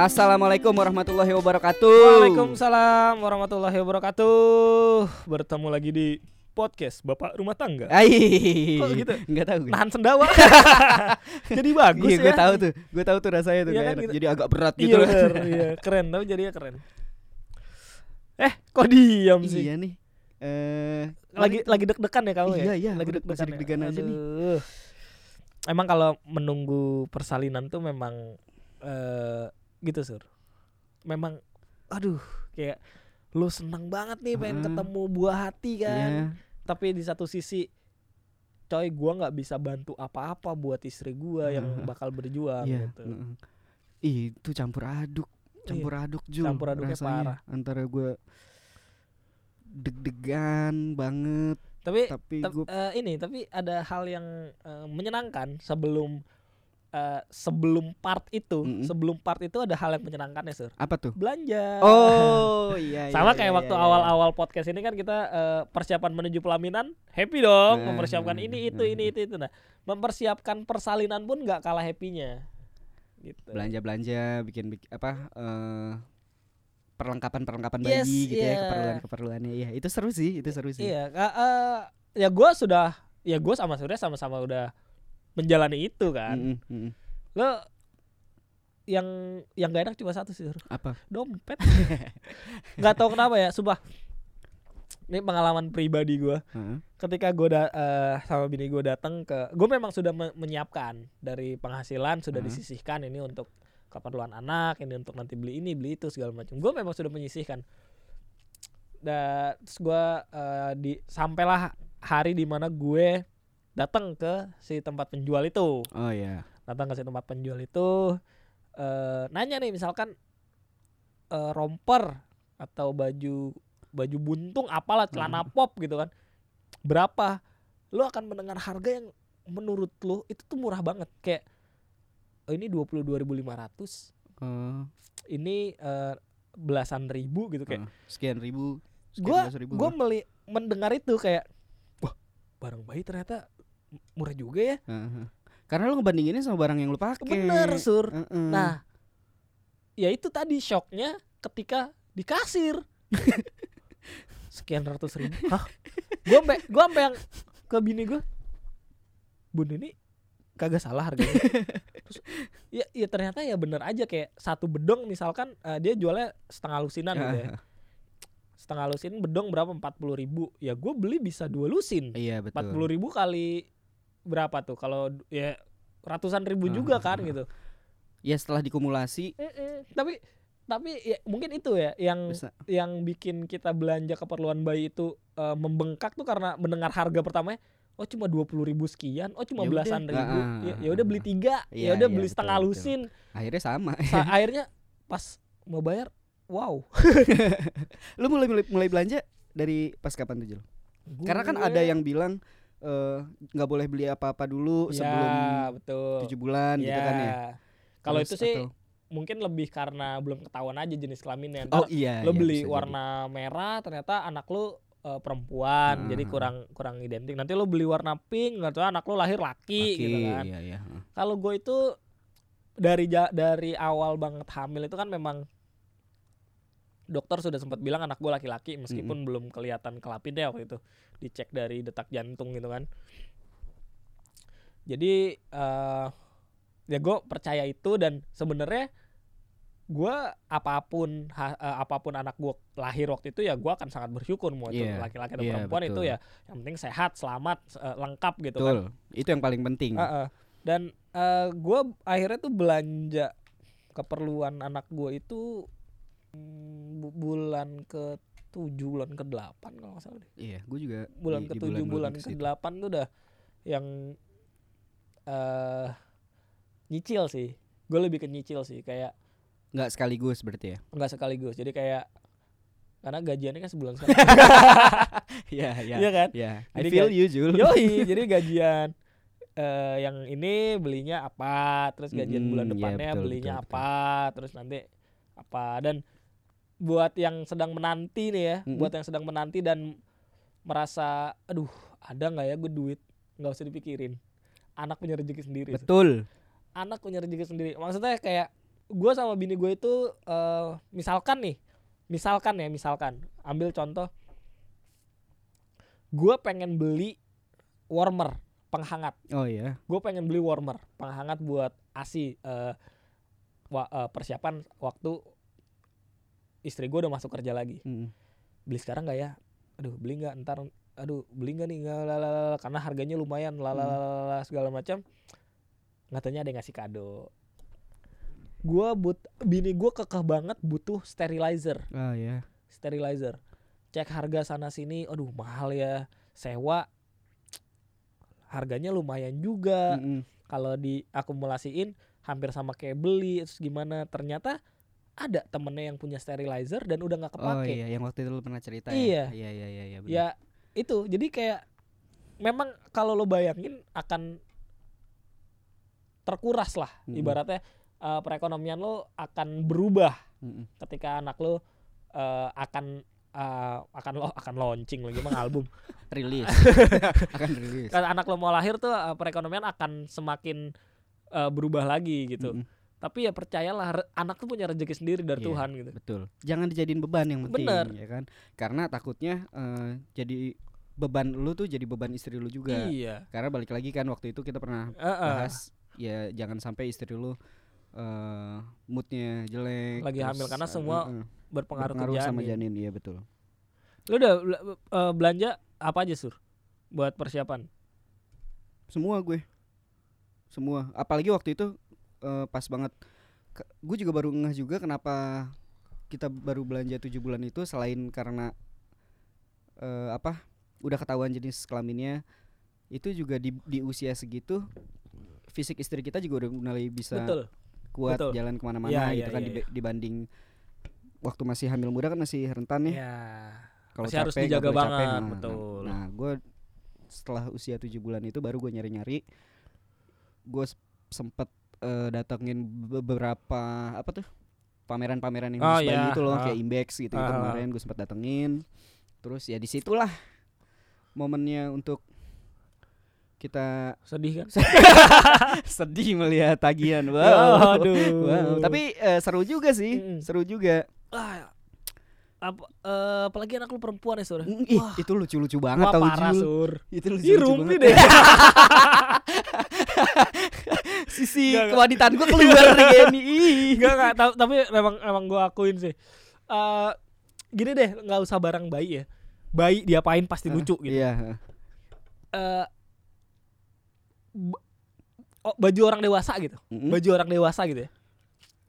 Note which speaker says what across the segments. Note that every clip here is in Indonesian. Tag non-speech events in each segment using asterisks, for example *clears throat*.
Speaker 1: Assalamualaikum warahmatullahi wabarakatuh.
Speaker 2: Waalaikumsalam warahmatullahi wabarakatuh. Bertemu lagi di podcast Bapak Rumah Tangga.
Speaker 1: Ai.
Speaker 2: Kok gitu?
Speaker 1: Enggak tahu gue.
Speaker 2: Nahan sendawa. *laughs* Jadi bagus
Speaker 1: Iya,
Speaker 2: ya.
Speaker 1: gue tahu tuh. Gue tahu tuh rasanya tuh
Speaker 2: Iya kan gitu.
Speaker 1: Jadi agak berat
Speaker 2: Iya,
Speaker 1: gitu.
Speaker 2: bener, iya, keren tapi jadinya keren. Eh, kok diam sih?
Speaker 1: iya nih. Eh
Speaker 2: Lagi lagi deg-degan ya kamu ya?
Speaker 1: Iya, iya,
Speaker 2: lagi deg-degan.
Speaker 1: masih
Speaker 2: ya?
Speaker 1: aja nih.
Speaker 2: Emang kalau menunggu persalinan tuh memang eh gitu, Sur. Memang aduh, kayak lu seneng banget nih pengen
Speaker 1: Heeh.
Speaker 2: ketemu buah hati kan.
Speaker 1: Iya.
Speaker 2: tapi di satu sisi coy gua nggak bisa bantu apa-apa buat istri gua yang bakal berjuang
Speaker 1: Iya.
Speaker 2: gitu.
Speaker 1: Ih, itu campur aduk. Campur aduk Jul.
Speaker 2: Campur aduknya
Speaker 1: rasanya.
Speaker 2: parah.
Speaker 1: Antara gue deg-degan banget
Speaker 2: Tapi
Speaker 1: tapi
Speaker 2: tap-
Speaker 1: gue
Speaker 2: eh, ini tapi ada hal yang eh, menyenangkan sebelum eh, sebelum part itu,
Speaker 1: Mm-mm.
Speaker 2: sebelum part itu ada hal yang menyenangkan ya, Sur.
Speaker 1: apa tuh?
Speaker 2: Belanja.
Speaker 1: Oh, iya *laughs* iya.
Speaker 2: Sama
Speaker 1: iya,
Speaker 2: kayak
Speaker 1: iya,
Speaker 2: waktu
Speaker 1: iya.
Speaker 2: awal-awal podcast ini kan kita eh, persiapan menuju pelaminan happy dong,
Speaker 1: Nah,
Speaker 2: mempersiapkan
Speaker 1: nah,
Speaker 2: ini itu
Speaker 1: nah,
Speaker 2: ini itu itu nah. Mempersiapkan persalinan pun nggak kalah happynya. Gitu.
Speaker 1: belanja-belanja bikin, bikin apa eh perlengkapan-perlengkapan
Speaker 2: Yes,
Speaker 1: bayi gitu ya
Speaker 2: iya.
Speaker 1: keperluan-keperluannya iya itu seru sih itu seru sih
Speaker 2: Iya, ka- eh, ya gue sudah, ya gue sama Surya sama-sama udah menjalani itu kan.
Speaker 1: Mm-mm, mm-mm.
Speaker 2: Lo yang yang gak enak cuma satu sih,
Speaker 1: apa
Speaker 2: dompet. *laughs* Gak tahu kenapa ya, sumpah. Ini pengalaman pribadi gue.
Speaker 1: Heeh.
Speaker 2: Ketika gue da- eh, sama bini gue datang ke, gue memang sudah me- menyiapkan dari penghasilan sudah
Speaker 1: Hmm.
Speaker 2: disisihkan ini untuk keperluan anak, ini untuk nanti beli ini, beli itu segala macam. Gue memang sudah menyisihkan. Dan terus gue eh, di sampailah hari di mana gue datang ke si tempat penjual itu.
Speaker 1: Oh ya
Speaker 2: datang ke si tempat penjual itu eh nanya nih misalkan eh, romper atau baju baju buntung apalah celana pop gitu kan. Berapa? Lu akan mendengar harga yang menurut lu itu tuh murah banget. Kayak oh, ini 22.500
Speaker 1: Eh,
Speaker 2: ini eh, belasan ribu gitu kayak.
Speaker 1: Eh, sekian ribu sekian
Speaker 2: gua meli mendengar itu kayak wah barang bayi ternyata murah juga ya
Speaker 1: Heeh. karena lu ngebandinginnya sama barang yang lu pakai
Speaker 2: bener sur
Speaker 1: Heeh.
Speaker 2: Nah, ya itu tadi shocknya ketika di kasir. *laughs* Sekian ratus ribu. Hah? Gue sampai gue sampai yang ke bini gue. Bun ini kagak salah harganya. *laughs* Terus, ya, ya ternyata ya bener aja kayak satu bedong misalkan eh, dia jualnya setengah lusinan gitu ya. Setengah lusin bedong berapa? 40 ribu. Ya gue beli bisa dua lusin.
Speaker 1: iya betul
Speaker 2: 40 ribu kali berapa tuh? Kalau ya ratusan ribu juga kan gitu.
Speaker 1: ya setelah dikumulasi
Speaker 2: Mm-mm. Tapi tapi ya, mungkin itu ya yang
Speaker 1: bisa
Speaker 2: yang bikin kita belanja keperluan bayi itu eh, membengkak tuh karena mendengar harga pertamanya oh cuma dua puluh ribu sekian oh cuma
Speaker 1: Ya udah.
Speaker 2: belasan ribu
Speaker 1: Ah,
Speaker 2: ya
Speaker 1: ah,
Speaker 2: ya udah beli tiga
Speaker 1: Iya,
Speaker 2: ya udah
Speaker 1: iya,
Speaker 2: beli
Speaker 1: betul,
Speaker 2: setengah
Speaker 1: betul.
Speaker 2: lusin
Speaker 1: akhirnya sama
Speaker 2: Sa- *laughs* akhirnya pas mau bayar wow
Speaker 1: lu mulai mulai, mulai belanja dari pas kapan tuh Jul? Karena kan ada yang bilang eh, nggak boleh beli apa-apa dulu
Speaker 2: ya,
Speaker 1: sebelum
Speaker 2: betul
Speaker 1: tujuh bulan gitu kan ya.
Speaker 2: kalau itu sih
Speaker 1: atau-
Speaker 2: mungkin lebih karena belum ketahuan aja jenis kelaminnya
Speaker 1: oh iya.
Speaker 2: lo
Speaker 1: iya,
Speaker 2: beli
Speaker 1: bisa jadi.
Speaker 2: warna merah ternyata anak lo eh, perempuan jadi
Speaker 1: Ah.
Speaker 2: kurang kurang identik nanti lo beli warna pink nggak tahu anak lo lahir laki,
Speaker 1: Oke,
Speaker 2: gitu kan
Speaker 1: Iya iya.
Speaker 2: kalau gue itu dari dari awal banget hamil itu kan memang dokter sudah sempat bilang anak gue laki-laki meskipun belum kelihatan kelaminnya waktu itu dicek dari detak jantung gitu kan jadi eh ya gue percaya itu dan sebenarnya gue apa pun ha- eh, apa pun anak gue lahir waktu itu ya gue akan sangat bersyukur mau itu
Speaker 1: Iya,
Speaker 2: laki-laki atau
Speaker 1: iya,
Speaker 2: perempuan itu
Speaker 1: betul.
Speaker 2: ya yang penting sehat selamat eh, lengkap gitu kan
Speaker 1: Betul. Itu yang paling penting.
Speaker 2: Heeh. Dan eh gue akhirnya tuh belanja keperluan anak gue itu bu- bulan ke tujuh bulan ke delapan kalau nggak salah deh.
Speaker 1: Iya, gue juga
Speaker 2: Bulan
Speaker 1: di-
Speaker 2: ke tujuh bulan
Speaker 1: ke
Speaker 2: ke delapan tuh udah yang eh nyicil sih. Gue lebih ke nyicil sih kayak
Speaker 1: nggak sekaligus berarti ya.
Speaker 2: nggak sekaligus. Jadi kayak karena gajiannya kan sebulan sekali. *laughs*
Speaker 1: Iya, iya.
Speaker 2: Iya kan?
Speaker 1: Iya. I
Speaker 2: Jadi
Speaker 1: feel you, Jul.
Speaker 2: Yoi, *laughs* jadi gajian eh yang ini belinya apa, terus gajian
Speaker 1: Mm-mm,
Speaker 2: bulan
Speaker 1: iya,
Speaker 2: depannya
Speaker 1: betul,
Speaker 2: belinya
Speaker 1: betul, betul.
Speaker 2: apa, terus nanti apa dan buat yang sedang menanti nih ya,
Speaker 1: Mm-mm.
Speaker 2: buat yang sedang menanti dan merasa aduh, ada nggak ya gue duit? nggak usah dipikirin. Anak punya rezeki sendiri.
Speaker 1: Betul.
Speaker 2: Anak punya rezeki sendiri. Maksudnya kayak gua sama bini gue itu eh, misalkan nih misalkan ya misalkan ambil contoh gua pengen beli warmer penghangat
Speaker 1: Oh iya.
Speaker 2: gue pengen beli warmer penghangat buat asi eh, wa- eh, persiapan waktu istri gue udah masuk kerja lagi.
Speaker 1: Mm.
Speaker 2: beli sekarang nggak ya? Aduh beli nggak? Ntar aduh beli nggak nih? Nggak lalala, karena harganya lumayan lalala segala macam. Katanya ada yang ngasih kado. Gua but bini gue kekeh banget butuh sterilizer.
Speaker 1: Oh iya.
Speaker 2: sterilizer. Cek harga sana sini aduh mahal ya. Sewa harganya lumayan juga.
Speaker 1: Mm-mm.
Speaker 2: kalau diakumulasiin hampir sama kayak beli terus gimana? Ternyata ada temennya yang punya sterilizer dan udah nggak
Speaker 1: Oh
Speaker 2: kepake
Speaker 1: iya, yang waktu itu lu pernah cerita
Speaker 2: Iya.
Speaker 1: ya. Iya iya iya iya. bener.
Speaker 2: ya itu jadi kayak memang kalau lo bayangin akan terkuras lah
Speaker 1: Mm-mm.
Speaker 2: ibaratnya eh, perekonomian lo akan berubah
Speaker 1: Mm-mm.
Speaker 2: ketika anak lo eh, akan eh, akan lo akan launching lagi emang album *laughs*
Speaker 1: rilis. *laughs* Akan rilis.
Speaker 2: kan anak lo mau lahir tuh eh, perekonomian akan semakin eh, berubah lagi gitu
Speaker 1: Mm-mm.
Speaker 2: Tapi ya percayalah anak tuh punya rezeki sendiri dari
Speaker 1: Iya,
Speaker 2: Tuhan gitu
Speaker 1: Betul. Jangan dijadiin beban yang penting
Speaker 2: Bener.
Speaker 1: ya kan. Karena takutnya eh, jadi beban lu tuh jadi beban istri lu juga.
Speaker 2: iya
Speaker 1: Karena balik lagi kan waktu itu kita pernah
Speaker 2: Eh, eh.
Speaker 1: bahas ya jangan sampai istri lu eh moodnya jelek
Speaker 2: Lagi hamil, karena semua
Speaker 1: eh,
Speaker 2: berpengaruh,
Speaker 1: berpengaruh
Speaker 2: ke
Speaker 1: sama
Speaker 2: janin.
Speaker 1: janin iya betul
Speaker 2: Lu udah eh, belanja apa aja sur buat persiapan?
Speaker 1: semua gue semua apalagi waktu itu eh, pas banget gue juga baru ngeh juga kenapa kita baru belanja tujuh bulan itu selain karena eh, apa udah ketahuan jenis kelaminnya itu juga di di usia segitu fisik istri kita juga udah mulai bisa
Speaker 2: Betul.
Speaker 1: kuat
Speaker 2: betul.
Speaker 1: jalan ke mana-mana
Speaker 2: Iya,
Speaker 1: gitu
Speaker 2: iya,
Speaker 1: kan
Speaker 2: iya,
Speaker 1: dibe- dibanding waktu masih hamil muda kan masih rentan ya
Speaker 2: Ya.
Speaker 1: kalau
Speaker 2: harus
Speaker 1: capek nggak
Speaker 2: dijaga
Speaker 1: boleh capek,
Speaker 2: banget,
Speaker 1: nah, nah,
Speaker 2: betul.
Speaker 1: Nah, gue setelah usia tujuh bulan itu baru gue nyari-nyari, gue sempet eh, datengin beberapa apa tuh pameran-pameran yang
Speaker 2: Oh,
Speaker 1: bayi
Speaker 2: iya,
Speaker 1: gitu loh,
Speaker 2: ah.
Speaker 1: kayak Imbex gitu,
Speaker 2: Ah, ah.
Speaker 1: kemarin gue sempet datengin. Terus ya di situlah momennya untuk kita
Speaker 2: Sedih kan? *laughs*
Speaker 1: sedih melihat tagihan. *laughs* Wow.
Speaker 2: Aduh.
Speaker 1: Wow. Tapi eh, seru juga sih,
Speaker 2: Mm-mm.
Speaker 1: seru juga.
Speaker 2: Ah, apa eh, apalagi anak lu perempuan ya sur?
Speaker 1: Mm, Ih,
Speaker 2: Wah.
Speaker 1: itu lucu-lucu banget
Speaker 2: Wah
Speaker 1: tau
Speaker 2: parah sur.
Speaker 1: Itu lucu,
Speaker 2: Ih rumpi deh. *laughs*
Speaker 1: Sisi
Speaker 2: nggak.
Speaker 1: kewanitaan gue keluar nih kayak ini. Ih.
Speaker 2: Enggak enggak ta- tapi memang memang gua akuin sih. Eh gini deh, nggak usah barang bayi ya. Bayi diapain pasti lucu gitu.
Speaker 1: Iya.
Speaker 2: Eh b- oh, baju orang dewasa gitu.
Speaker 1: Mm-mm.
Speaker 2: Baju orang dewasa gitu ya.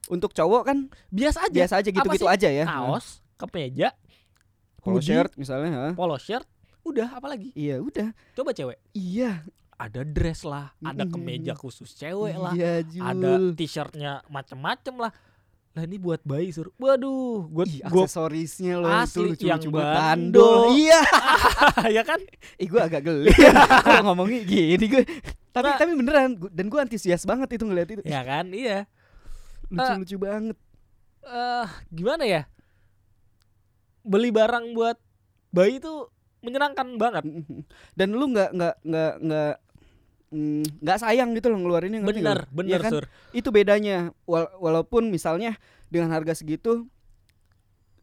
Speaker 1: Untuk cowok kan
Speaker 2: Biasa aja.
Speaker 1: biasa aja gitu-gitu aja ya.
Speaker 2: Kaos, kemeja,
Speaker 1: Polo
Speaker 2: hoodie,
Speaker 1: shirt misalnya, ha?
Speaker 2: polo shirt, udah apalagi?
Speaker 1: Iya, udah.
Speaker 2: Coba cewek.
Speaker 1: Iya.
Speaker 2: Ada dress lah, ada
Speaker 1: Mm-mm.
Speaker 2: kemeja khusus cewek lah,
Speaker 1: Iya, Jul.
Speaker 2: ada t-shirtnya macem-macem lah. Lah ini buat bayi sur. Waduh, gua
Speaker 1: Ih,
Speaker 2: gua
Speaker 1: aksesorisnya loh
Speaker 2: Asli,
Speaker 1: itu
Speaker 2: yang
Speaker 1: lucu-lucu banget.
Speaker 2: bandol.
Speaker 1: Iya. *laughs*
Speaker 2: ya kan?
Speaker 1: Ih, gue agak geli. *laughs* Kalau ngomongnya gini gue. Tapi
Speaker 2: Nah.
Speaker 1: tapi beneran gua- dan gue antusias banget itu ngeliat itu.
Speaker 2: Ya kan? Iya.
Speaker 1: Lucu-lucu banget.
Speaker 2: eh gimana ya? Beli barang buat bayi itu menyenangkan banget.
Speaker 1: Dan lu nggak nggak nggak nggak mm, nggak sayang gitu loh ngeluarinnya ngerti
Speaker 2: Bener?
Speaker 1: Iya
Speaker 2: bener
Speaker 1: kan?
Speaker 2: sur.
Speaker 1: itu bedanya Wal- walaupun misalnya dengan harga segitu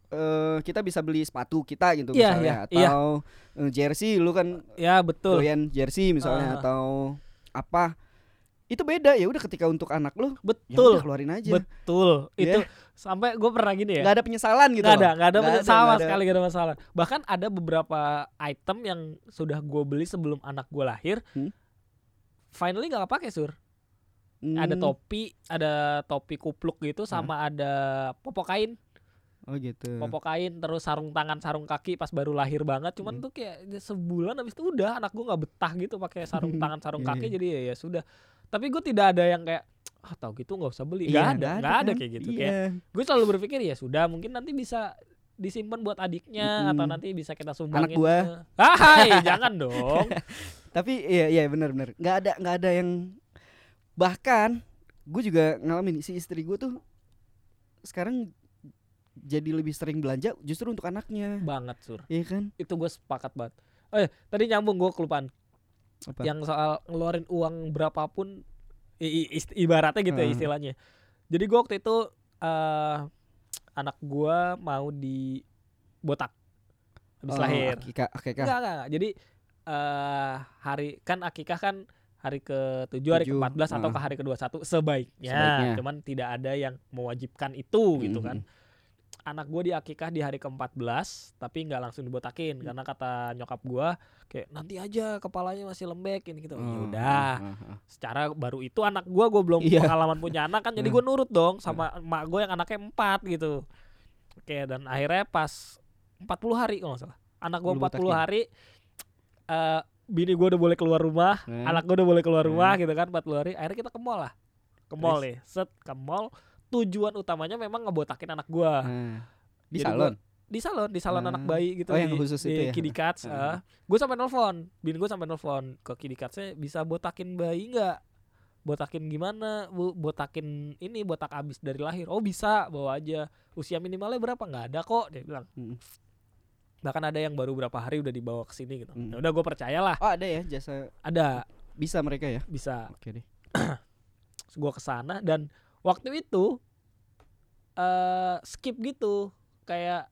Speaker 1: eh kita bisa beli sepatu kita gitu
Speaker 2: Iya,
Speaker 1: misalnya
Speaker 2: iya,
Speaker 1: atau eh, jersey lu kan
Speaker 2: Ya betul.
Speaker 1: doyan jersey misalnya
Speaker 2: Ah.
Speaker 1: atau apa itu beda ya udah ketika untuk anak lu ya
Speaker 2: Betul.
Speaker 1: udah keluarin aja
Speaker 2: Betul.
Speaker 1: Ya.
Speaker 2: Itu sampai gue pernah gini ya.
Speaker 1: nggak ada penyesalan gitu
Speaker 2: Nggak ada, nggak ada
Speaker 1: Nggak
Speaker 2: masalah sama
Speaker 1: ada.
Speaker 2: sekali nggak ada masalah. Bahkan ada beberapa item yang sudah gue beli sebelum anak gue lahir.
Speaker 1: Hmm?
Speaker 2: Finally nggak kepake sur. Ada
Speaker 1: Hmm,
Speaker 2: topi, ada topi kupluk gitu, sama ada popok kain,
Speaker 1: oh gitu
Speaker 2: popok kain, terus sarung tangan, sarung kaki pas baru lahir banget. Cuman
Speaker 1: Hmm.
Speaker 2: tuh kayak sebulan habis itu udah anak gue nggak betah gitu pakai sarung *laughs* tangan, sarung
Speaker 1: Iya,
Speaker 2: kaki. Jadi ya, ya sudah. Tapi gue tidak ada yang kayak ah tahu gitu nggak usah beli.
Speaker 1: Iya,
Speaker 2: ada, nggak ada
Speaker 1: kan?
Speaker 2: kayak gitu.
Speaker 1: Iya.
Speaker 2: Kayak gue selalu berpikir ya sudah mungkin nanti bisa disimpan buat adiknya atau
Speaker 1: Mm-mm.
Speaker 2: nanti bisa kita sumbangin
Speaker 1: gua.
Speaker 2: ke- Ah, hai, *laughs* jangan dong *laughs*
Speaker 1: tapi iya iya benar benar. Nggak ada nggak ada yang bahkan gue juga ngalamin si istri gue tuh sekarang jadi lebih sering belanja justru untuk anaknya.
Speaker 2: Banget sur.
Speaker 1: Iya kan?
Speaker 2: Itu gue sepakat banget. Eh tadi nyambung gue kelupaan.
Speaker 1: Apa?
Speaker 2: Yang soal ngeluarin uang berapapun i- i- ibaratnya gitu ya
Speaker 1: Ah.
Speaker 2: istilahnya. Jadi gua waktu itu eh anak gua mau di botak. Habis
Speaker 1: Oh,
Speaker 2: lahir.
Speaker 1: Akika, akika.
Speaker 2: Enggak, enggak, enggak. Jadi eh hari kan akikah kan hari ke-7, hari
Speaker 1: Tujuh,
Speaker 2: ke-14 atau
Speaker 1: heeh.
Speaker 2: ke hari ke-21 sebaiknya.
Speaker 1: Sebaiknya.
Speaker 2: Cuman tidak ada yang mewajibkan itu gitu kan.
Speaker 1: Mm-mm.
Speaker 2: Anak gue di akikah di hari ke-14 tapi nggak langsung dibotakin karena kata nyokap gua kayak nanti aja kepalanya masih lembek ini gitu. Ya
Speaker 1: Oh,
Speaker 2: udah.
Speaker 1: ah, ah, ah.
Speaker 2: Secara baru itu anak gua gua belum
Speaker 1: Iya.
Speaker 2: pengalaman punya anak kan jadi
Speaker 1: Hmm.
Speaker 2: gue nurut dong sama emak gue yang anaknya empat gitu. Oke dan akhirnya pas 40 hari kalau nggak salah. Anak gua
Speaker 1: Lu
Speaker 2: 40
Speaker 1: botakin.
Speaker 2: hari eh bini gua udah boleh keluar rumah,
Speaker 1: Hmm.
Speaker 2: anak gua udah boleh keluar rumah
Speaker 1: Hmm.
Speaker 2: gitu kan 40 hari. Akhirnya kita ke mall lah. Ke mall nih. Set ke mall. Tujuan utamanya memang ngebotakin anak gua
Speaker 1: Ah. Di
Speaker 2: Jadi
Speaker 1: salon.
Speaker 2: di salon, di salon
Speaker 1: Ah.
Speaker 2: anak bayi gitu
Speaker 1: Oh,
Speaker 2: di,
Speaker 1: yang khusus
Speaker 2: di
Speaker 1: itu ya?
Speaker 2: Kiddy Cuts.
Speaker 1: Ah.
Speaker 2: gue sampai nelfon, bini gue sampai nelfon ke Kiddy Cutsnya bisa botakin bayi nggak? Botakin gimana? Bu, botakin ini botak abis dari lahir. Oh bisa, bawa aja. Usia minimalnya berapa? Nggak ada kok, dia bilang.
Speaker 1: Mm.
Speaker 2: Bahkan ada yang baru berapa hari udah dibawa ke sini gitu.
Speaker 1: Hmm.
Speaker 2: Udah gue percayalah,
Speaker 1: Oh, ada ya jasa
Speaker 2: ada
Speaker 1: bisa mereka ya.
Speaker 2: bisa.
Speaker 1: Oke deh. *clears throat*
Speaker 2: Gue ke sana dan waktu itu eh skip gitu, kayak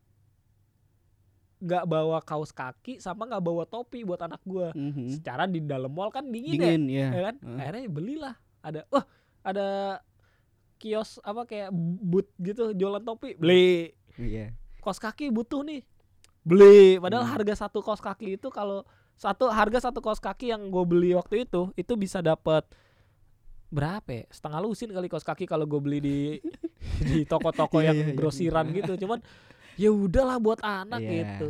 Speaker 2: nggak bawa kaos kaki sama nggak bawa topi buat anak gua.
Speaker 1: Mhm.
Speaker 2: secara di dalam mall kan dingin, ya,
Speaker 1: Dingin ya.
Speaker 2: ya kan
Speaker 1: Heeh.
Speaker 2: akhirnya belilah ada wah ada kios apa kayak boot gitu jualan topi beli
Speaker 1: Iya.
Speaker 2: kaos kaki butuh nih beli padahal
Speaker 1: Hmm.
Speaker 2: harga satu kaos kaki itu kalau satu harga satu kaos kaki yang gue beli waktu itu itu bisa dapat berapa ya? setengah lusin kali kaos kaki kalau gue beli di *laughs* di toko-toko *laughs*
Speaker 1: Iya,
Speaker 2: yang
Speaker 1: iya, iya.
Speaker 2: grosiran gitu cuman ya udahlah buat anak gitu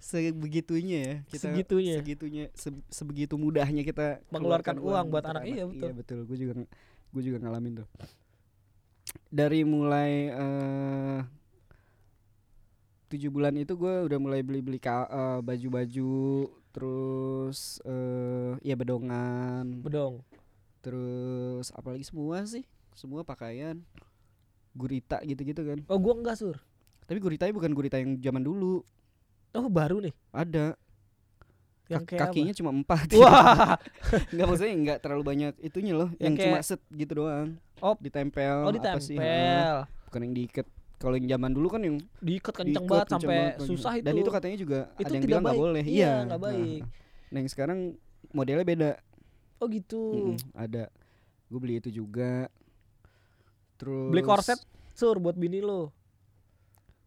Speaker 1: Sebegitunya ya kita
Speaker 2: Segitunya.
Speaker 1: segitunya se- sebegitu mudahnya kita
Speaker 2: Mengeluarkan
Speaker 1: keluarkan
Speaker 2: uang buat anak. Iya, betul.
Speaker 1: Iya betul. Gue juga gue juga ngalamin tuh. Dari mulai eh tujuh bulan itu gue udah mulai beli-beli ka- eh, baju-baju terus eh ya bedongan.
Speaker 2: Bedong?
Speaker 1: Terus apalagi semua sih semua pakaian. Gurita gitu-gitu kan.
Speaker 2: Oh gue enggak sur.
Speaker 1: Tapi guritanya bukan gurita yang zaman dulu.
Speaker 2: Oh baru nih?
Speaker 1: Ada.
Speaker 2: Yang kayak
Speaker 1: kakinya cuma empat.
Speaker 2: Apa? wah. *laughs*
Speaker 1: Nggak maksudnya nggak terlalu banyak itunya loh.
Speaker 2: Yang
Speaker 1: yang, cuma
Speaker 2: kayak-
Speaker 1: set gitu doang.
Speaker 2: Oh.
Speaker 1: ditempel
Speaker 2: oh
Speaker 1: apa sih,
Speaker 2: ditempel.
Speaker 1: Bukan yang diikat kalau yang zaman dulu kan yang
Speaker 2: diikat kenceng
Speaker 1: diikat
Speaker 2: banget sampai susah itu
Speaker 1: dan itu. katanya juga
Speaker 2: Itu
Speaker 1: ada yang bilang nggak boleh.
Speaker 2: Iya,
Speaker 1: iya
Speaker 2: nggak
Speaker 1: nah.
Speaker 2: baik.
Speaker 1: nah yang sekarang modelnya beda.
Speaker 2: Oh gitu.
Speaker 1: Mm-mm, ada. Gue beli itu juga. Terus
Speaker 2: beli korset sur buat bini lo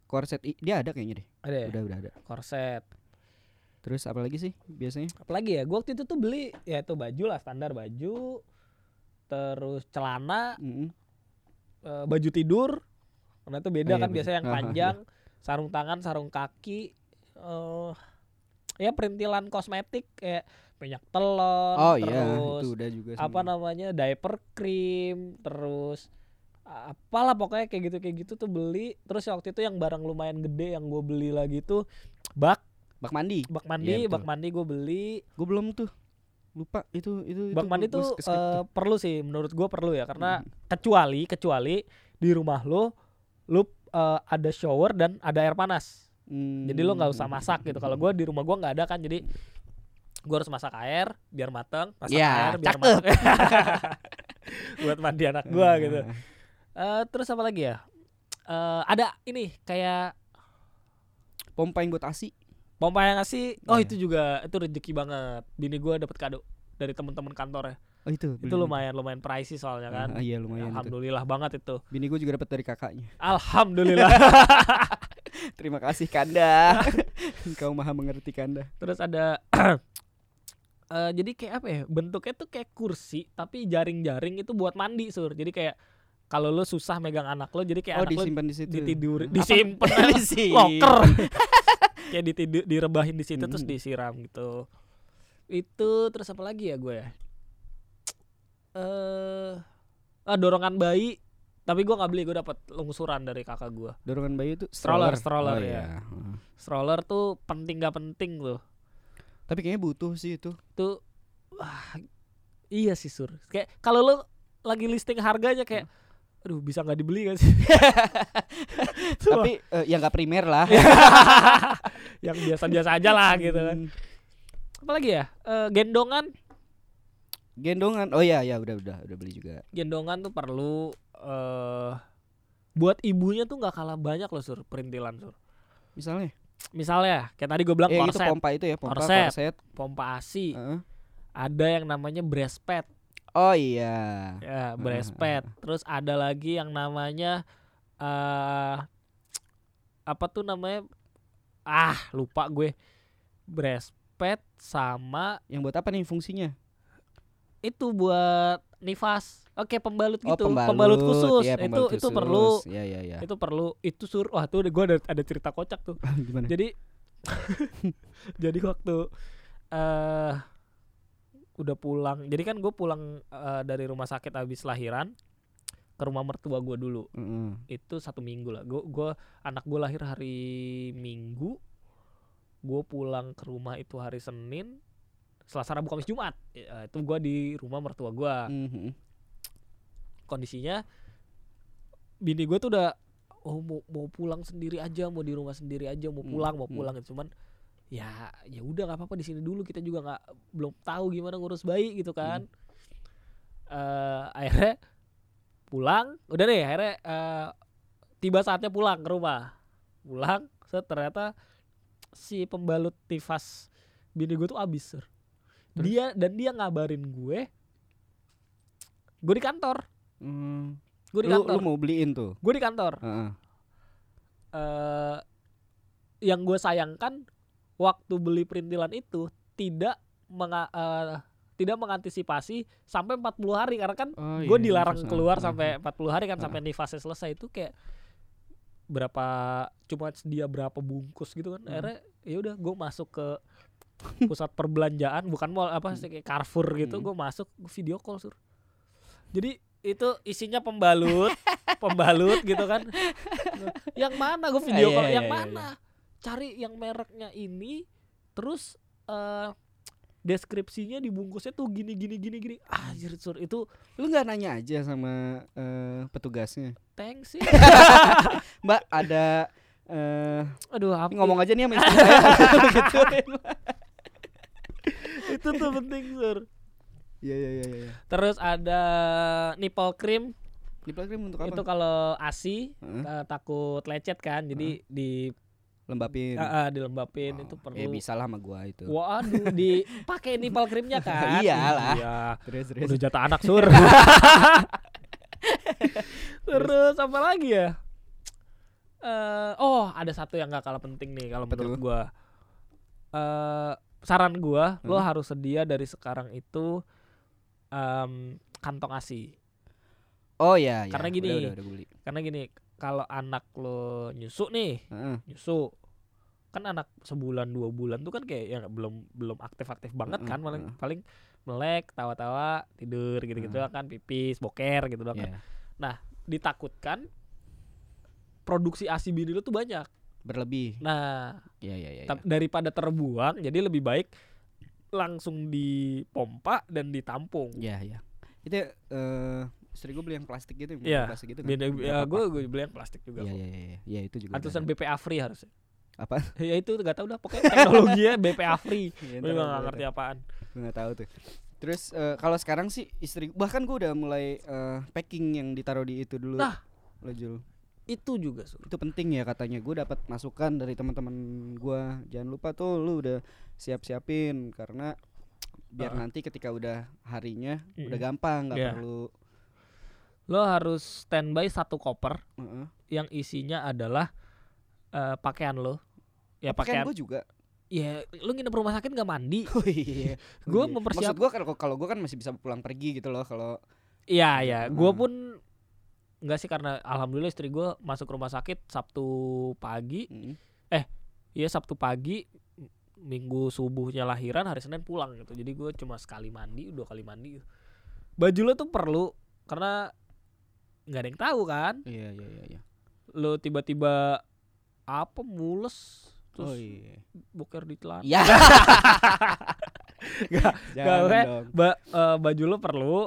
Speaker 1: korset dia ada kayaknya deh.
Speaker 2: Ada ya?
Speaker 1: Udah udah ada.
Speaker 2: Korset.
Speaker 1: Terus apa lagi sih biasanya?
Speaker 2: Apalagi ya gue waktu itu tuh beli ya itu baju lah standar baju. Terus celana.
Speaker 1: Mm-mm.
Speaker 2: eh, baju tidur karena itu beda
Speaker 1: iya,
Speaker 2: kan biasanya yang panjang sarung tangan sarung kaki eh ya perintilan kosmetik kayak minyak telon
Speaker 1: oh iya
Speaker 2: terus
Speaker 1: itu udah juga
Speaker 2: apa
Speaker 1: semua.
Speaker 2: namanya diaper cream terus apalah pokoknya kayak gitu kayak gitu tuh beli. Terus waktu itu yang barang lumayan gede yang gue beli lagi tuh bak.
Speaker 1: Bak mandi?
Speaker 2: Bak mandi
Speaker 1: Iya,
Speaker 2: bak mandi gue beli.
Speaker 1: Gue belum tuh. Lupa itu itu
Speaker 2: bak
Speaker 1: itu
Speaker 2: mandi
Speaker 1: gua- gua
Speaker 2: tuh
Speaker 1: skip
Speaker 2: eh, perlu sih menurut gue perlu ya karena
Speaker 1: Mhm.
Speaker 2: kecuali kecuali di rumah lo lo eh, ada shower dan ada air panas.
Speaker 1: Hmm.
Speaker 2: jadi lo nggak usah masak gitu. Kalau gue di rumah gue nggak ada kan. Jadi gue harus masak air biar mateng masak
Speaker 1: Ya,
Speaker 2: air biar
Speaker 1: cakep.
Speaker 2: mateng. *laughs* Buat mandi anak gue
Speaker 1: Ah.
Speaker 2: gitu. Eh, terus apa lagi ya? Eh, ada ini kayak
Speaker 1: pompa yang buat asi
Speaker 2: pompa yang ngasih oh
Speaker 1: Iya.
Speaker 2: itu juga itu rezeki banget. Bini gue dapet kado dari teman-teman kantornya
Speaker 1: oh itu
Speaker 2: itu lumayan lumayan pricey soalnya kan.
Speaker 1: ah, iya lumayan itu.
Speaker 2: alhamdulillah banget itu.
Speaker 1: Bini gue juga dapat dari kakaknya.
Speaker 2: Alhamdulillah. *laughs*
Speaker 1: Terima kasih kanda. *laughs* Kau maha mengerti kanda.
Speaker 2: Terus ada *clears throat* eh jadi kayak apa ya bentuknya tuh kayak kursi tapi jaring-jaring itu buat mandi sur. Jadi kayak kalau lo susah megang anak lo jadi kayak
Speaker 1: oh
Speaker 2: anak lo
Speaker 1: disimpan di situ.
Speaker 2: ditidur
Speaker 1: Apa?
Speaker 2: disimpan. *laughs*
Speaker 1: Disimpan.
Speaker 2: loker. Kayak ditidur direbahin di situ terus
Speaker 1: Mm.
Speaker 2: disiram gitu. Itu terus apa lagi ya gue ya eh ah, dorongan bayi. Tapi gue nggak beli gue dapat lungsuran dari kakak gue
Speaker 1: dorongan bayi itu
Speaker 2: Stroller,
Speaker 1: stroller,
Speaker 2: stroller,
Speaker 1: oh,
Speaker 2: ya.
Speaker 1: iya.
Speaker 2: Stroller tuh penting gak penting tuh.
Speaker 1: Tapi kayaknya butuh sih itu.
Speaker 2: Tuh wah iya sih sur. Kayak kalau lo lagi listing harganya kayak aduh bisa nggak dibeli gak sih? *laughs*
Speaker 1: Tapi eh, ya nggak primer lah. *laughs*
Speaker 2: Yang biasa-biasa aja lah gitu kan.
Speaker 1: Hmm.
Speaker 2: apalagi ya? Eh, gendongan
Speaker 1: Gendongan. Oh iya ya udah udah udah beli juga.
Speaker 2: gendongan tuh perlu eh buat ibunya tuh nggak kalah banyak loh sur perintilan sur
Speaker 1: Misalnya
Speaker 2: misalnya kayak tadi gue bilang
Speaker 1: eh itu
Speaker 2: korset
Speaker 1: pompa itu ya, pompa
Speaker 2: Korset.
Speaker 1: korset.
Speaker 2: pompa asi
Speaker 1: Heeh.
Speaker 2: ada yang namanya breast pad
Speaker 1: Oh iya.
Speaker 2: ya breast pad terus ada lagi yang namanya eh apa tuh namanya ah lupa gue breast pad sama
Speaker 1: Yang buat apa nih fungsinya?
Speaker 2: Itu buat nifas. Oke pembalut
Speaker 1: Oh,
Speaker 2: gitu. pembalut, khusus.
Speaker 1: Iya,
Speaker 2: itu
Speaker 1: pembalut
Speaker 2: itu
Speaker 1: khusus.
Speaker 2: perlu.
Speaker 1: Iya iya iya.
Speaker 2: itu perlu. Itu sur wah tuh gue ada ada cerita kocak tuh. *laughs*
Speaker 1: Gimana?
Speaker 2: jadi *laughs* jadi waktu eh udah pulang. Jadi kan gue pulang eh, dari rumah sakit habis lahiran ke rumah mertua gue dulu.
Speaker 1: Heeh.
Speaker 2: itu satu minggu lah. Gue gua anak gue lahir hari minggu. Gue pulang ke rumah itu hari senin selasa rabu kamis jumat. Ya, itu gue di rumah mertua gue
Speaker 1: Mhm.
Speaker 2: kondisinya bini gue tuh udah oh mau mau pulang sendiri aja mau di rumah sendiri aja mau
Speaker 1: Hmm,
Speaker 2: pulang mau
Speaker 1: hmm.
Speaker 2: pulang gitu. Cuman ya ya udah nggak apa-apa di sini dulu. Kita juga nggak belum tahu gimana ngurus bayi gitu kan. Eh akhirnya pulang. Udah deh akhirnya eh, tiba saatnya pulang ke rumah. Pulang ternyata si pembalut tifas bini gue tuh habis Sur.
Speaker 1: Terus?
Speaker 2: dia dan dia ngabarin gue gue di kantor
Speaker 1: Hmm.
Speaker 2: gue di
Speaker 1: Lu,
Speaker 2: kantor
Speaker 1: lu mau beliin tuh.
Speaker 2: gue di kantor
Speaker 1: Heeh.
Speaker 2: eh yang gue sayangkan waktu beli perintilan itu tidak menga- eh, tidak mengantisipasi sampai 40 hari karena kan
Speaker 1: Oh,
Speaker 2: gue
Speaker 1: iya,
Speaker 2: dilarang
Speaker 1: terus,
Speaker 2: keluar
Speaker 1: ah,
Speaker 2: sampai
Speaker 1: ah.
Speaker 2: 40 hari kan
Speaker 1: Ah.
Speaker 2: sampai nifasnya selesai itu kayak berapa cuma dia berapa bungkus gitu kan
Speaker 1: Hmm.
Speaker 2: akhirnya ya udah gue masuk ke *laughs* pusat perbelanjaan bukan mall apa sih kayak Carrefour gitu
Speaker 1: Hmm.
Speaker 2: gue masuk gua video call sur. Jadi itu isinya pembalut *laughs* pembalut gitu kan. *laughs* Yang mana gue video
Speaker 1: Iya,
Speaker 2: call
Speaker 1: iya,
Speaker 2: yang
Speaker 1: iya,
Speaker 2: mana? cari yang mereknya ini terus eh deskripsinya dibungkusnya tuh gini gini gini gini. Ah sur itu
Speaker 1: Lu nggak nanya aja sama eh, petugasnya.
Speaker 2: thanks sih.
Speaker 1: Mbak ada eh
Speaker 2: aduh apa
Speaker 1: ngomong aja nih sama istri saya. Gitu.
Speaker 2: Itu tuh penting sur
Speaker 1: Iya iya iya iya.
Speaker 2: terus ada nipple cream
Speaker 1: Nipple cream untuk apa?
Speaker 2: itu kalau asi
Speaker 1: Heeh,
Speaker 2: eh, takut lecet kan jadi di
Speaker 1: lembapin.
Speaker 2: eh, eh, dilembapin
Speaker 1: Oh,
Speaker 2: itu perlu
Speaker 1: Ya bisa lah sama gua itu.
Speaker 2: Waduh, dipakai *laughs* nipple creamnya kan?
Speaker 1: Iyalah.
Speaker 2: Iya.
Speaker 1: Terus terus.
Speaker 2: Udah jatah anak sur. *laughs* Terus apa lagi ya? Eh, oh, ada satu yang gak kalah penting nih kalau menurut gua. Eh, saran gua, lo
Speaker 1: Hmm.
Speaker 2: harus sedia dari sekarang itu em, kantong ASI.
Speaker 1: Oh iya, iya.
Speaker 2: Karena
Speaker 1: Udah,
Speaker 2: gini.
Speaker 1: Udah, udah, beli.
Speaker 2: Karena gini, kalau anak lo nyusu nih,
Speaker 1: Heeh.
Speaker 2: nyusu kan anak sebulan dua bulan tuh kan kayak ya belum belum aktif aktif banget
Speaker 1: Mm-mm,
Speaker 2: kan paling
Speaker 1: mm.
Speaker 2: paling melek tawa-tawa tidur gitu gitu
Speaker 1: Mm.
Speaker 2: kan pipis boker gitu doang kan
Speaker 1: Iya.
Speaker 2: ditakutkan produksi asi bini lu tuh banyak
Speaker 1: Berlebih.
Speaker 2: nah
Speaker 1: Iya iya iya.
Speaker 2: tap- daripada terbuang jadi lebih baik langsung dipompa dan ditampung
Speaker 1: Iya iya. Itu eh istri gue beli yang plastik gitu,
Speaker 2: Iya,
Speaker 1: plastik gitu kan.
Speaker 2: beda ya gue gue beli yang plastik juga
Speaker 1: Iya iya iya. Iya itu juga.
Speaker 2: Atusan. BPA free harusnya
Speaker 1: Apa? *laughs*
Speaker 2: ya itu gak tau dah pokoknya *laughs* teknologinya BPA free
Speaker 1: Iya,
Speaker 2: gue
Speaker 1: ntar
Speaker 2: juga
Speaker 1: gua
Speaker 2: gak ngerti
Speaker 1: ya.
Speaker 2: apaan
Speaker 1: Gue nggak tahu tuh. Terus eh, kalau sekarang sih istri bahkan gue udah mulai eh, packing yang ditaruh di itu dulu.
Speaker 2: Nah.
Speaker 1: Lo Jul.
Speaker 2: Itu juga Sur.
Speaker 1: Itu penting ya katanya. Gue dapat masukan dari teman-teman gue. Jangan lupa tuh lu udah siap-siapin karena biar
Speaker 2: Heeh.
Speaker 1: nanti ketika udah harinya udah
Speaker 2: Mm-mm.
Speaker 1: gampang nggak
Speaker 2: Iya.
Speaker 1: perlu
Speaker 2: lo harus standby satu koper
Speaker 1: Heeh.
Speaker 2: yang isinya adalah eh, pakaian lo ya pakaian
Speaker 1: pakaian gue juga
Speaker 2: ya lu nginep rumah sakit nggak mandi *laughs*
Speaker 1: oh iya
Speaker 2: Gua
Speaker 1: Oh iya.
Speaker 2: mempersiap-
Speaker 1: maksud gue kalau kalau gue kan masih bisa pulang pergi gitu loh kalau
Speaker 2: iya ya gue
Speaker 1: Hmm.
Speaker 2: pun nggak sih karena alhamdulillah istri gue masuk rumah sakit sabtu pagi.
Speaker 1: Mm.
Speaker 2: ya sabtu pagi minggu subuhnya lahiran hari senin pulang gitu. Jadi gue cuma sekali mandi dua kali mandi. Baju lo tuh perlu karena nggak ada yang tahu kan?
Speaker 1: Iya iya iya iya.
Speaker 2: Lo tiba-tiba apa mules terus
Speaker 1: oh iya.
Speaker 2: boker di celana
Speaker 1: ya. *laughs*
Speaker 2: Gak-
Speaker 1: dong.
Speaker 2: ba- eh, baju lo perlu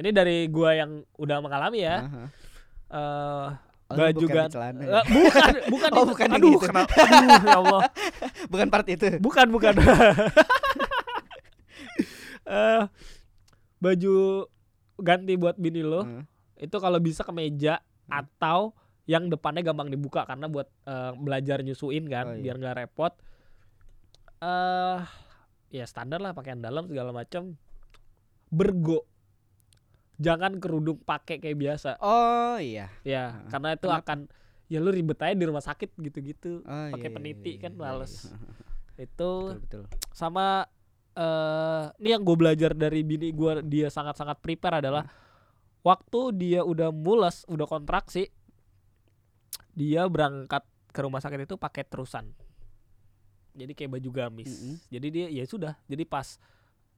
Speaker 2: ini dari gua yang udah mengalami ya
Speaker 1: Aha.
Speaker 2: eh
Speaker 1: Oh,
Speaker 2: baju
Speaker 1: bukan celana ya?
Speaker 2: eh, bukan *laughs* bukan
Speaker 1: Oh,
Speaker 2: itu.
Speaker 1: bukan
Speaker 2: aduh
Speaker 1: gitu.
Speaker 2: kenapa *laughs* aduh ya Allah
Speaker 1: bukan part itu
Speaker 2: bukan bukan *laughs* eh baju ganti buat bini lo
Speaker 1: Heeh.
Speaker 2: itu kalau bisa ke meja
Speaker 1: Hmm.
Speaker 2: atau yang depannya gampang dibuka karena buat eh, belajar nyusuin kan
Speaker 1: Oh, iya.
Speaker 2: biar nggak repot eh ya standar lah pakaian dalam segala macam bergo jangan kerudung pakai kayak biasa
Speaker 1: Oh iya.
Speaker 2: ya
Speaker 1: Heeh.
Speaker 2: karena itu
Speaker 1: Kenapa?
Speaker 2: akan ya lu ribet aja di rumah sakit gitu-gitu
Speaker 1: Oh,
Speaker 2: Pakai
Speaker 1: iya,
Speaker 2: peniti
Speaker 1: iya,
Speaker 2: kan
Speaker 1: iya,
Speaker 2: males.
Speaker 1: iya. *laughs*
Speaker 2: itu
Speaker 1: Betul betul.
Speaker 2: sama eh ini yang gue belajar dari bini gue dia sangat-sangat prepare adalah waktu dia udah mules udah kontraksi dia berangkat ke rumah sakit itu pakai terusan jadi kayak baju gamis
Speaker 1: Mm-mm.
Speaker 2: jadi dia ya sudah jadi pas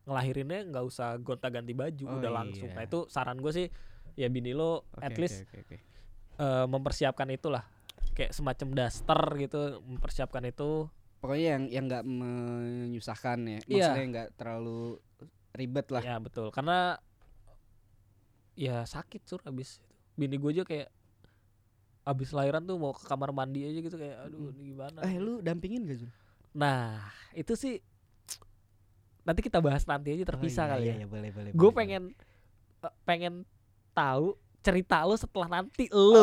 Speaker 2: ngelahirinnya nggak usah gonta ganti baju
Speaker 1: Oh,
Speaker 2: udah langsung
Speaker 1: iya.
Speaker 2: nah itu saran gue sih ya bini lo
Speaker 1: Oke,
Speaker 2: at least
Speaker 1: oke, oke.
Speaker 2: eh, mempersiapkan itulah kayak semacam daster gitu mempersiapkan itu
Speaker 1: Pokoknya yang yang nggak menyusahkan ya.
Speaker 2: Iya.
Speaker 1: Maksudnya nggak terlalu ribet lah.
Speaker 2: Ya betul karena ya sakit sur abis itu. Bini gue aja kayak abis lahiran tuh mau ke kamar mandi aja gitu kayak aduh ini gimana.
Speaker 1: Eh lu dampingin gak Jun?
Speaker 2: Nah itu sih nanti kita bahas nanti aja terpisah
Speaker 1: Oh, iya,
Speaker 2: kali
Speaker 1: iya,
Speaker 2: ya.
Speaker 1: iya, boleh boleh.
Speaker 2: Gue pengen eh, pengen tahu cerita lu setelah nanti lu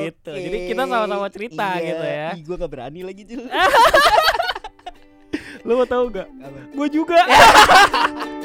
Speaker 2: gitu. Jadi kita sama-sama cerita
Speaker 1: Iya.
Speaker 2: gitu ya.
Speaker 1: Ih, gua gak berani lagi Jul. *laughs*
Speaker 2: Lu mau tahu gak? Gue juga. *laughs*